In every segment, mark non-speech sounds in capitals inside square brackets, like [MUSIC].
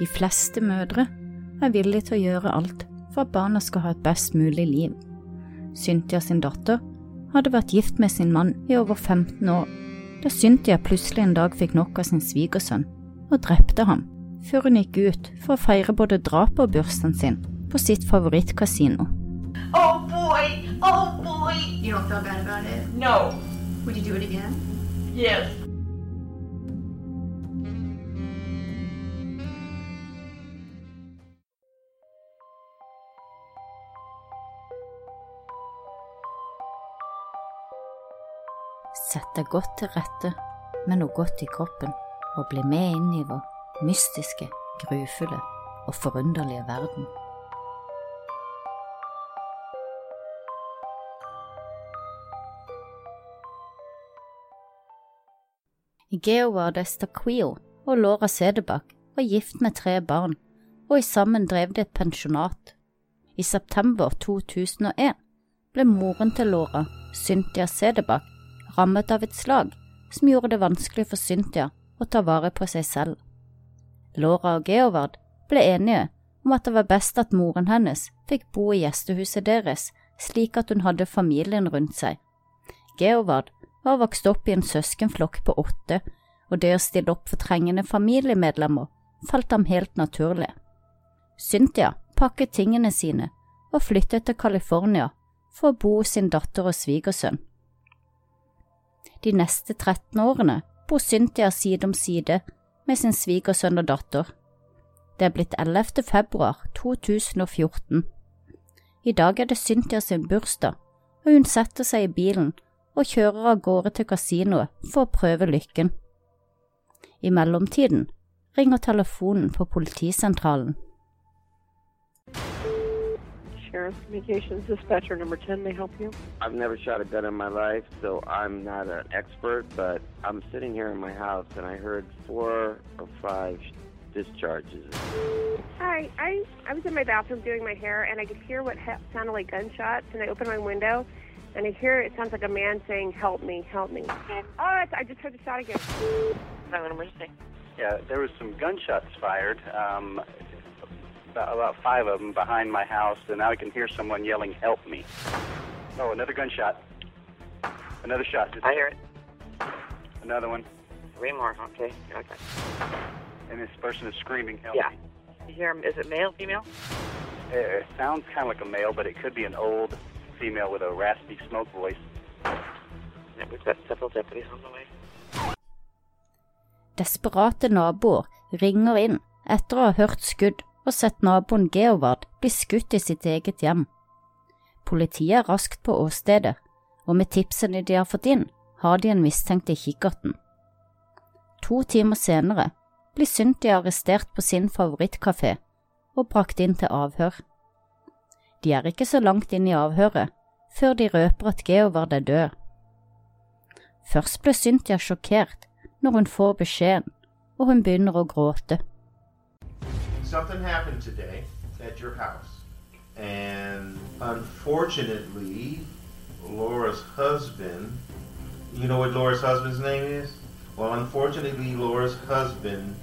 De fleste mødre er villige til å gjøre alt for at barna skal ha et best mulig liv. Cynthia sin datter hadde vært gift med sin mann i over 15 år, da Cynthia plutselig en dag fikk nok av sin svigersønn og drepte ham, før hun gikk ut for å feire både drapet og bursdagen sin på sitt favorittkasino. Oh boy! Oh boy! You don't feel bad about it? No. Would you do it again? Yes. Sett deg godt til rette med noe godt i kroppen, og bli med inn i vår mystiske, grufulle og forunderlige verden. Geoward Estaquio og Laura Sedebakk var gift med tre barn, og i sammen drev de et pensjonat. I september 2001 ble moren til Laura, Cynthia Sedebakk, rammet av et slag som gjorde det vanskelig for Cynthia å ta vare på seg selv. Laura og Geovard ble enige om at det var best at moren hennes fikk bo i gjestehuset deres, slik at hun hadde familien rundt seg. Geovard var vokst opp i en søskenflokk på åtte, og det å stille opp for trengende familiemedlemmer falt ham helt naturlig. Cynthia pakket tingene sine og flyttet til California for å bo hos sin datter og svigersønn. De neste 13 årene bor Cynthia side om side med sin svigersønn og datter. Det er blitt 11. februar 2014. I dag er det Cynthia sin bursdag, og hun setter seg i bilen og kjører av gårde til kasinoet for å prøve lykken. I mellomtiden ringer telefonen på politisentralen. Sheriff's Communications Dispatcher number 10 may help you. I've never shot a gun in my life, so I'm not an expert, but I'm sitting here in my house and I heard four or five discharges. Hi, I, I was in my bathroom doing my hair and I could hear what ha- sounded like gunshots and I opened my window and I hear it sounds like a man saying, help me, help me. Oh, it's, I just heard the shot again. Not an emergency. Yeah, there was some gunshots fired. Um, about, about five of them behind my house, and now I can hear someone yelling, "Help me!" Oh, another gunshot. Another shot. Just I hear it. Another one. Three more. Okay. Okay. And this person is screaming, "Help Yeah. me!" You hear him? Is it male, female? It, it sounds kind of like a male, but it could be an old female with a raspy smoke voice. Yeah, we've got several deputies on the way. Desperate naboer ringer inn etter å ha hørt skudd og sett naboen Geovard bli skutt i sitt eget hjem. Politiet er raskt på åstedet, og med tipsene de har fått inn, har de en mistenkt i kikkerten. To timer senere blir Cynthia arrestert på sin favorittkafé og brakt inn til avhør. De er ikke så langt inn i avhøret før de røper at Geovard er død. Først ble Cynthia sjokkert når hun får beskjeden, og hun begynner å gråte. Something happened today at your house, and unfortunately, Laura's husband. You know what Laura's husband's name is? Well, unfortunately, Laura's husband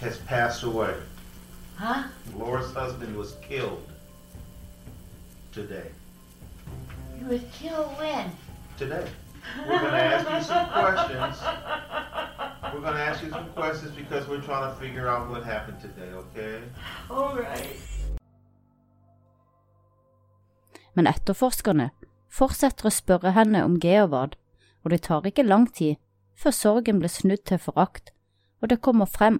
has passed away. Huh? Laura's husband was killed today. You was killed when? Today. We're going to ask you some [LAUGHS] questions. We're going to ask you some questions because we're trying to figure out what happened today, okay? All right. Men etterforskerne fortsetter å spørre henne om Geovard, og det tar ikke lang tid før sorgen blir snudd til forakt, og det kommer frem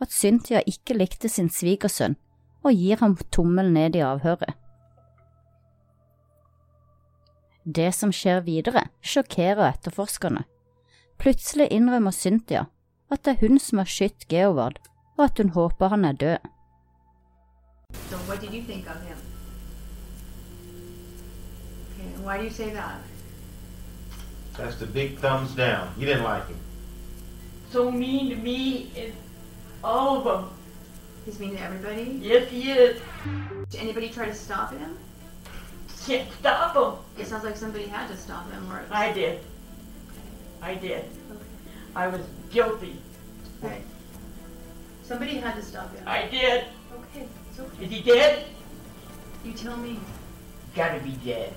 at Cynthia ikke likte sin svigersønn og gir ham tommel ned i avhøret. Det som skjer videre, sjokkerer etterforskerne. Plutselig innrømmer Cynthia at det er hun som har skutt Geovard, og at hun håper han er død. So what did you think of him? Okay, why do you say that? That's the big thumbs down. You didn't like him. So mean to me and all of them. He's mean to everybody? Yes, he is. Did anybody try to stop him? Can't stop him. It sounds like somebody had to stop him or I did. I did. I was guilty. Right. Somebody had to stop you. I did. Okay, it's okay. Is he dead? You tell me. Gotta be dead.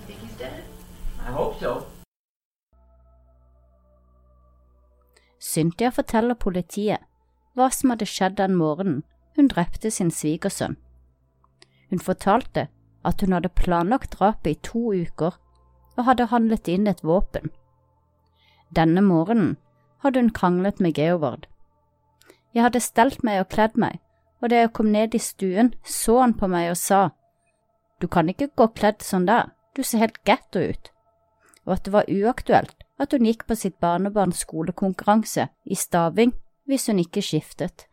You think he's dead? I hope so. Cynthia forteller politiet hva som hadde skjedd den morgenen hun drepte sin svigersønn. Hun fortalte at hun hadde planlagt drapet i to uker og hadde handlet inn et våpen. Denne morgenen hadde hun kranglet med Geovard. Jeg hadde stelt meg og kledd meg, og da jeg kom ned i stuen, så han på meg og sa, Du kan ikke gå kledd sånn der, du ser helt getto ut, og at det var uaktuelt at hun gikk på sitt barnebarns skolekonkurranse i staving hvis hun ikke skiftet.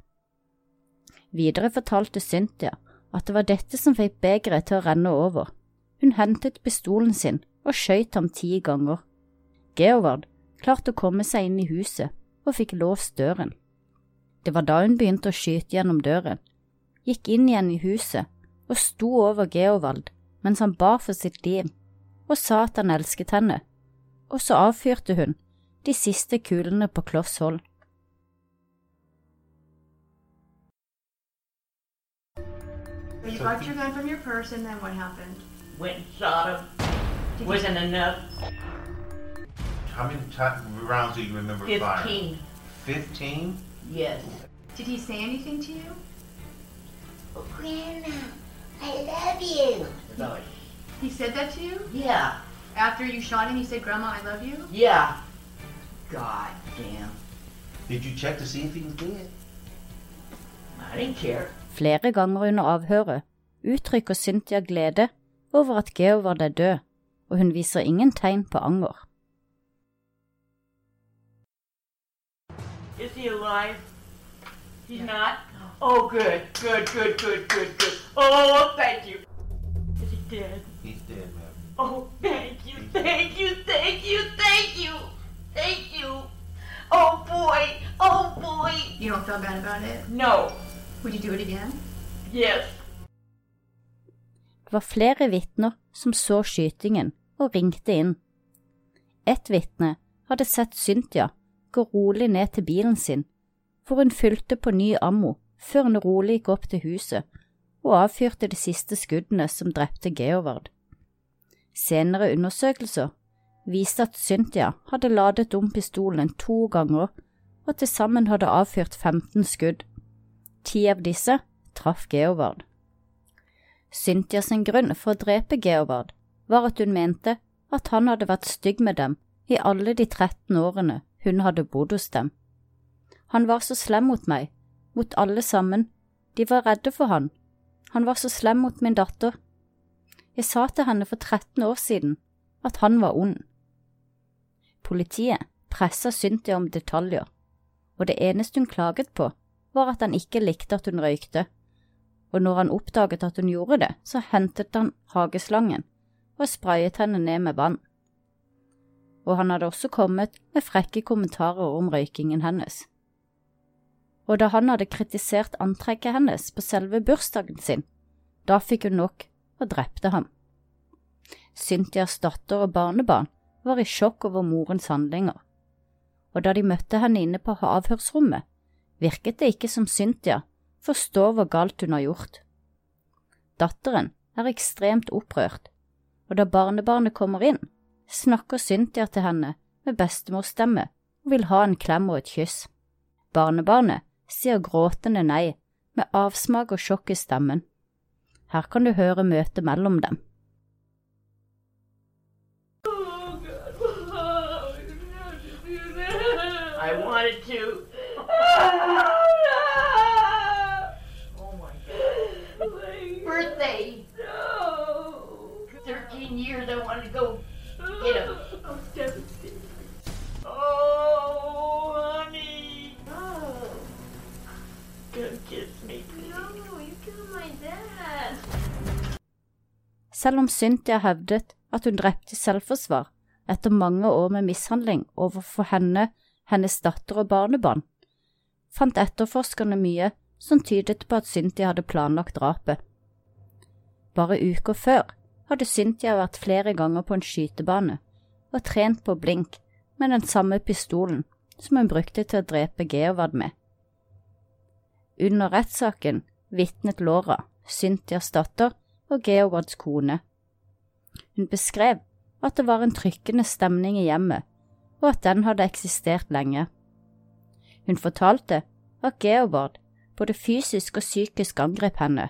Videre fortalte Cynthia at det var dette som fikk begeret til å renne over. Hun hentet pistolen sin og skjøt ham ti ganger. Georvard klarte å komme seg inn i huset og fikk låst døren. Det var da hun begynte å skyte gjennom døren, gikk inn igjen i huset og sto over Geovald mens han bar for sitt liv og sa at han elsket henne, og så avfyrte hun de siste kulene på kloss hold. So you got your gun from your purse, and then what happened? Went and shot him. Wasn't enough. How many time, rounds do you remember firing? Fifteen. 15? Yes. Did he say anything to you? Oh, Grandma, I love you. He said that to you? Yeah. After you shot him, he said, Grandma, I love you? Yeah. God damn. Did you check to see if he was dead? I didn't care. Flere ganger under avhøret uttrykker Cynthia glede over at Georvard er død, og hun viser ingen tegn på anger. Is he alive? He's not? Oh, good, good, good, good, good, good. Oh, thank you. Is he dead? He's dead, ma'am. Oh, thank you, thank you, thank you, thank you, thank you. Oh, boy, oh, boy. You don't feel bad about it? No. Would you do it again? Yes. Det var flere vitner som så skytingen og ringte inn. Et vitne hadde sett Cynthia gå rolig ned til bilen sin, hvor hun fylte på ny ammo før hun rolig gikk opp til huset og avfyrte de siste skuddene som drepte Georvard. Senere undersøkelser viste at Cynthia hadde ladet om pistolen to ganger og til sammen hadde avfyrt 15 skudd. Ti av disse traff Georvard. Cynthia sin grunn for å drepe Georvard var at hun mente at han hadde vært stygg med dem i alle de 13 årene hun hadde bodd hos dem. Han var så slem mot meg, mot alle sammen, de var redde for han, han var så slem mot min datter. Jeg sa til henne for 13 år siden at han var ond. Politiet pressa Cynthia om detaljer, og det eneste hun klaget på, var at han ikke likte at hun røykte, og når han oppdaget at hun gjorde det, så hentet han hageslangen og sprayet henne ned med vann. Og han hadde også kommet med frekke kommentarer om røykingen hennes. Og da han hadde kritisert antrekket hennes på selve bursdagen sin, da fikk hun nok og drepte ham. Cynthias datter og barnebarn var i sjokk over morens handlinger, og da de møtte henne inne på avhørsrommet, virket det ikke som Cynthia forstår hvor galt hun har gjort. Datteren er ekstremt opprørt, og da barnebarnet kommer inn, snakker Cynthia til henne med bestemors stemme og vil ha en klem og et kyss. Barnebarnet sier gråtende nei, med avsmak og sjokk i stemmen. Her kan du høre møtet mellom dem. I wanted to. Selv om Cynthia hevdet at hun drepte i selvforsvar etter mange år med mishandling overfor henne, hennes datter og barnebarn, fant etterforskerne mye som tydet på at Cynthia hadde planlagt drapet. Bare uker før hadde Cynthia vært flere ganger på en skytebane og trent på blink med den samme pistolen som hun brukte til å drepe Geovard med. Under rettssaken vitnet Laura, Cynthias datter og Geowards kone. Hun beskrev at det var en trykkende stemning i hjemmet, og at den hadde eksistert lenge. Hun fortalte at Geoward både fysisk og psykisk angrep henne,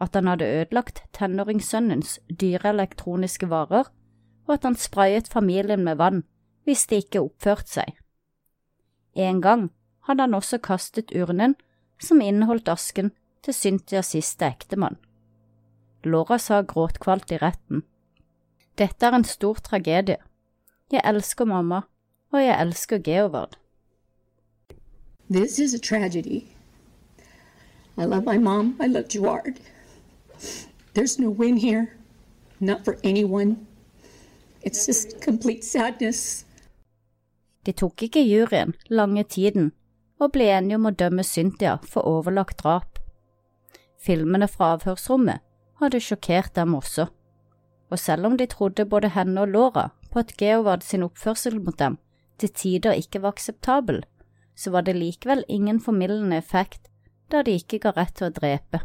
at han hadde ødelagt tenåringssønnens dyre elektroniske varer, og at han sprayet familien med vann hvis de ikke oppførte seg. En gang hadde han også kastet urnen som inneholdt asken til Cynthias siste ektemann. Laura sa gråtkvalt i retten. Dette er en stor tragedie. Jeg elsker mamma, og jeg elsker Geovard. This is a tragedy. I love my mom. I love Gerard. There's no win here, not for anyone. It's just complete sadness. De tok ikke juryen lange tiden og ble enige om å dømme Cynthia for overlagt drap. Filmene fra avhørsrommet hadde sjokkert dem også, og selv om de trodde både henne og Laura på at Geovard sin oppførsel mot dem til tider ikke var akseptabel, så var det likevel ingen formildende effekt da de ikke ga rett til å drepe.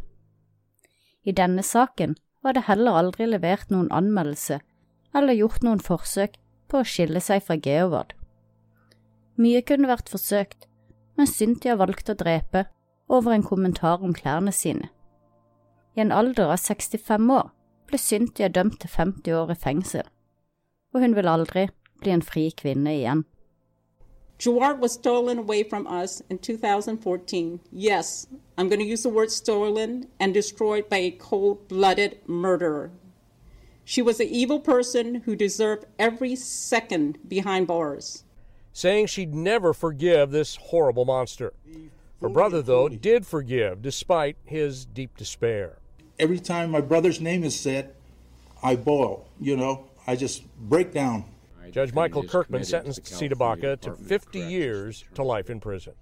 I denne saken var det heller aldri levert noen anmeldelse eller gjort noen forsøk på å skille seg fra Geovard. Mye kunne vært forsøkt, men Cynthia valgte å drepe over en kommentar om klærne sine. I en alder av 65 år ble Cynthia dømt til 50 år i fengsel, og hun vil aldri bli en fri kvinne igjen. Gerard was stolen away from us in 2014. Yes, I'm going to use the word stolen and destroyed by a cold blooded murderer. She was an evil person who deserved every second behind bars. Saying she'd never forgive this horrible monster. Her brother, though, did forgive despite his deep despair. Every time my brother's name is said, I boil, you know, I just break down. Judge Michael Kirkman sentenced Sita to 50 years to life in prison.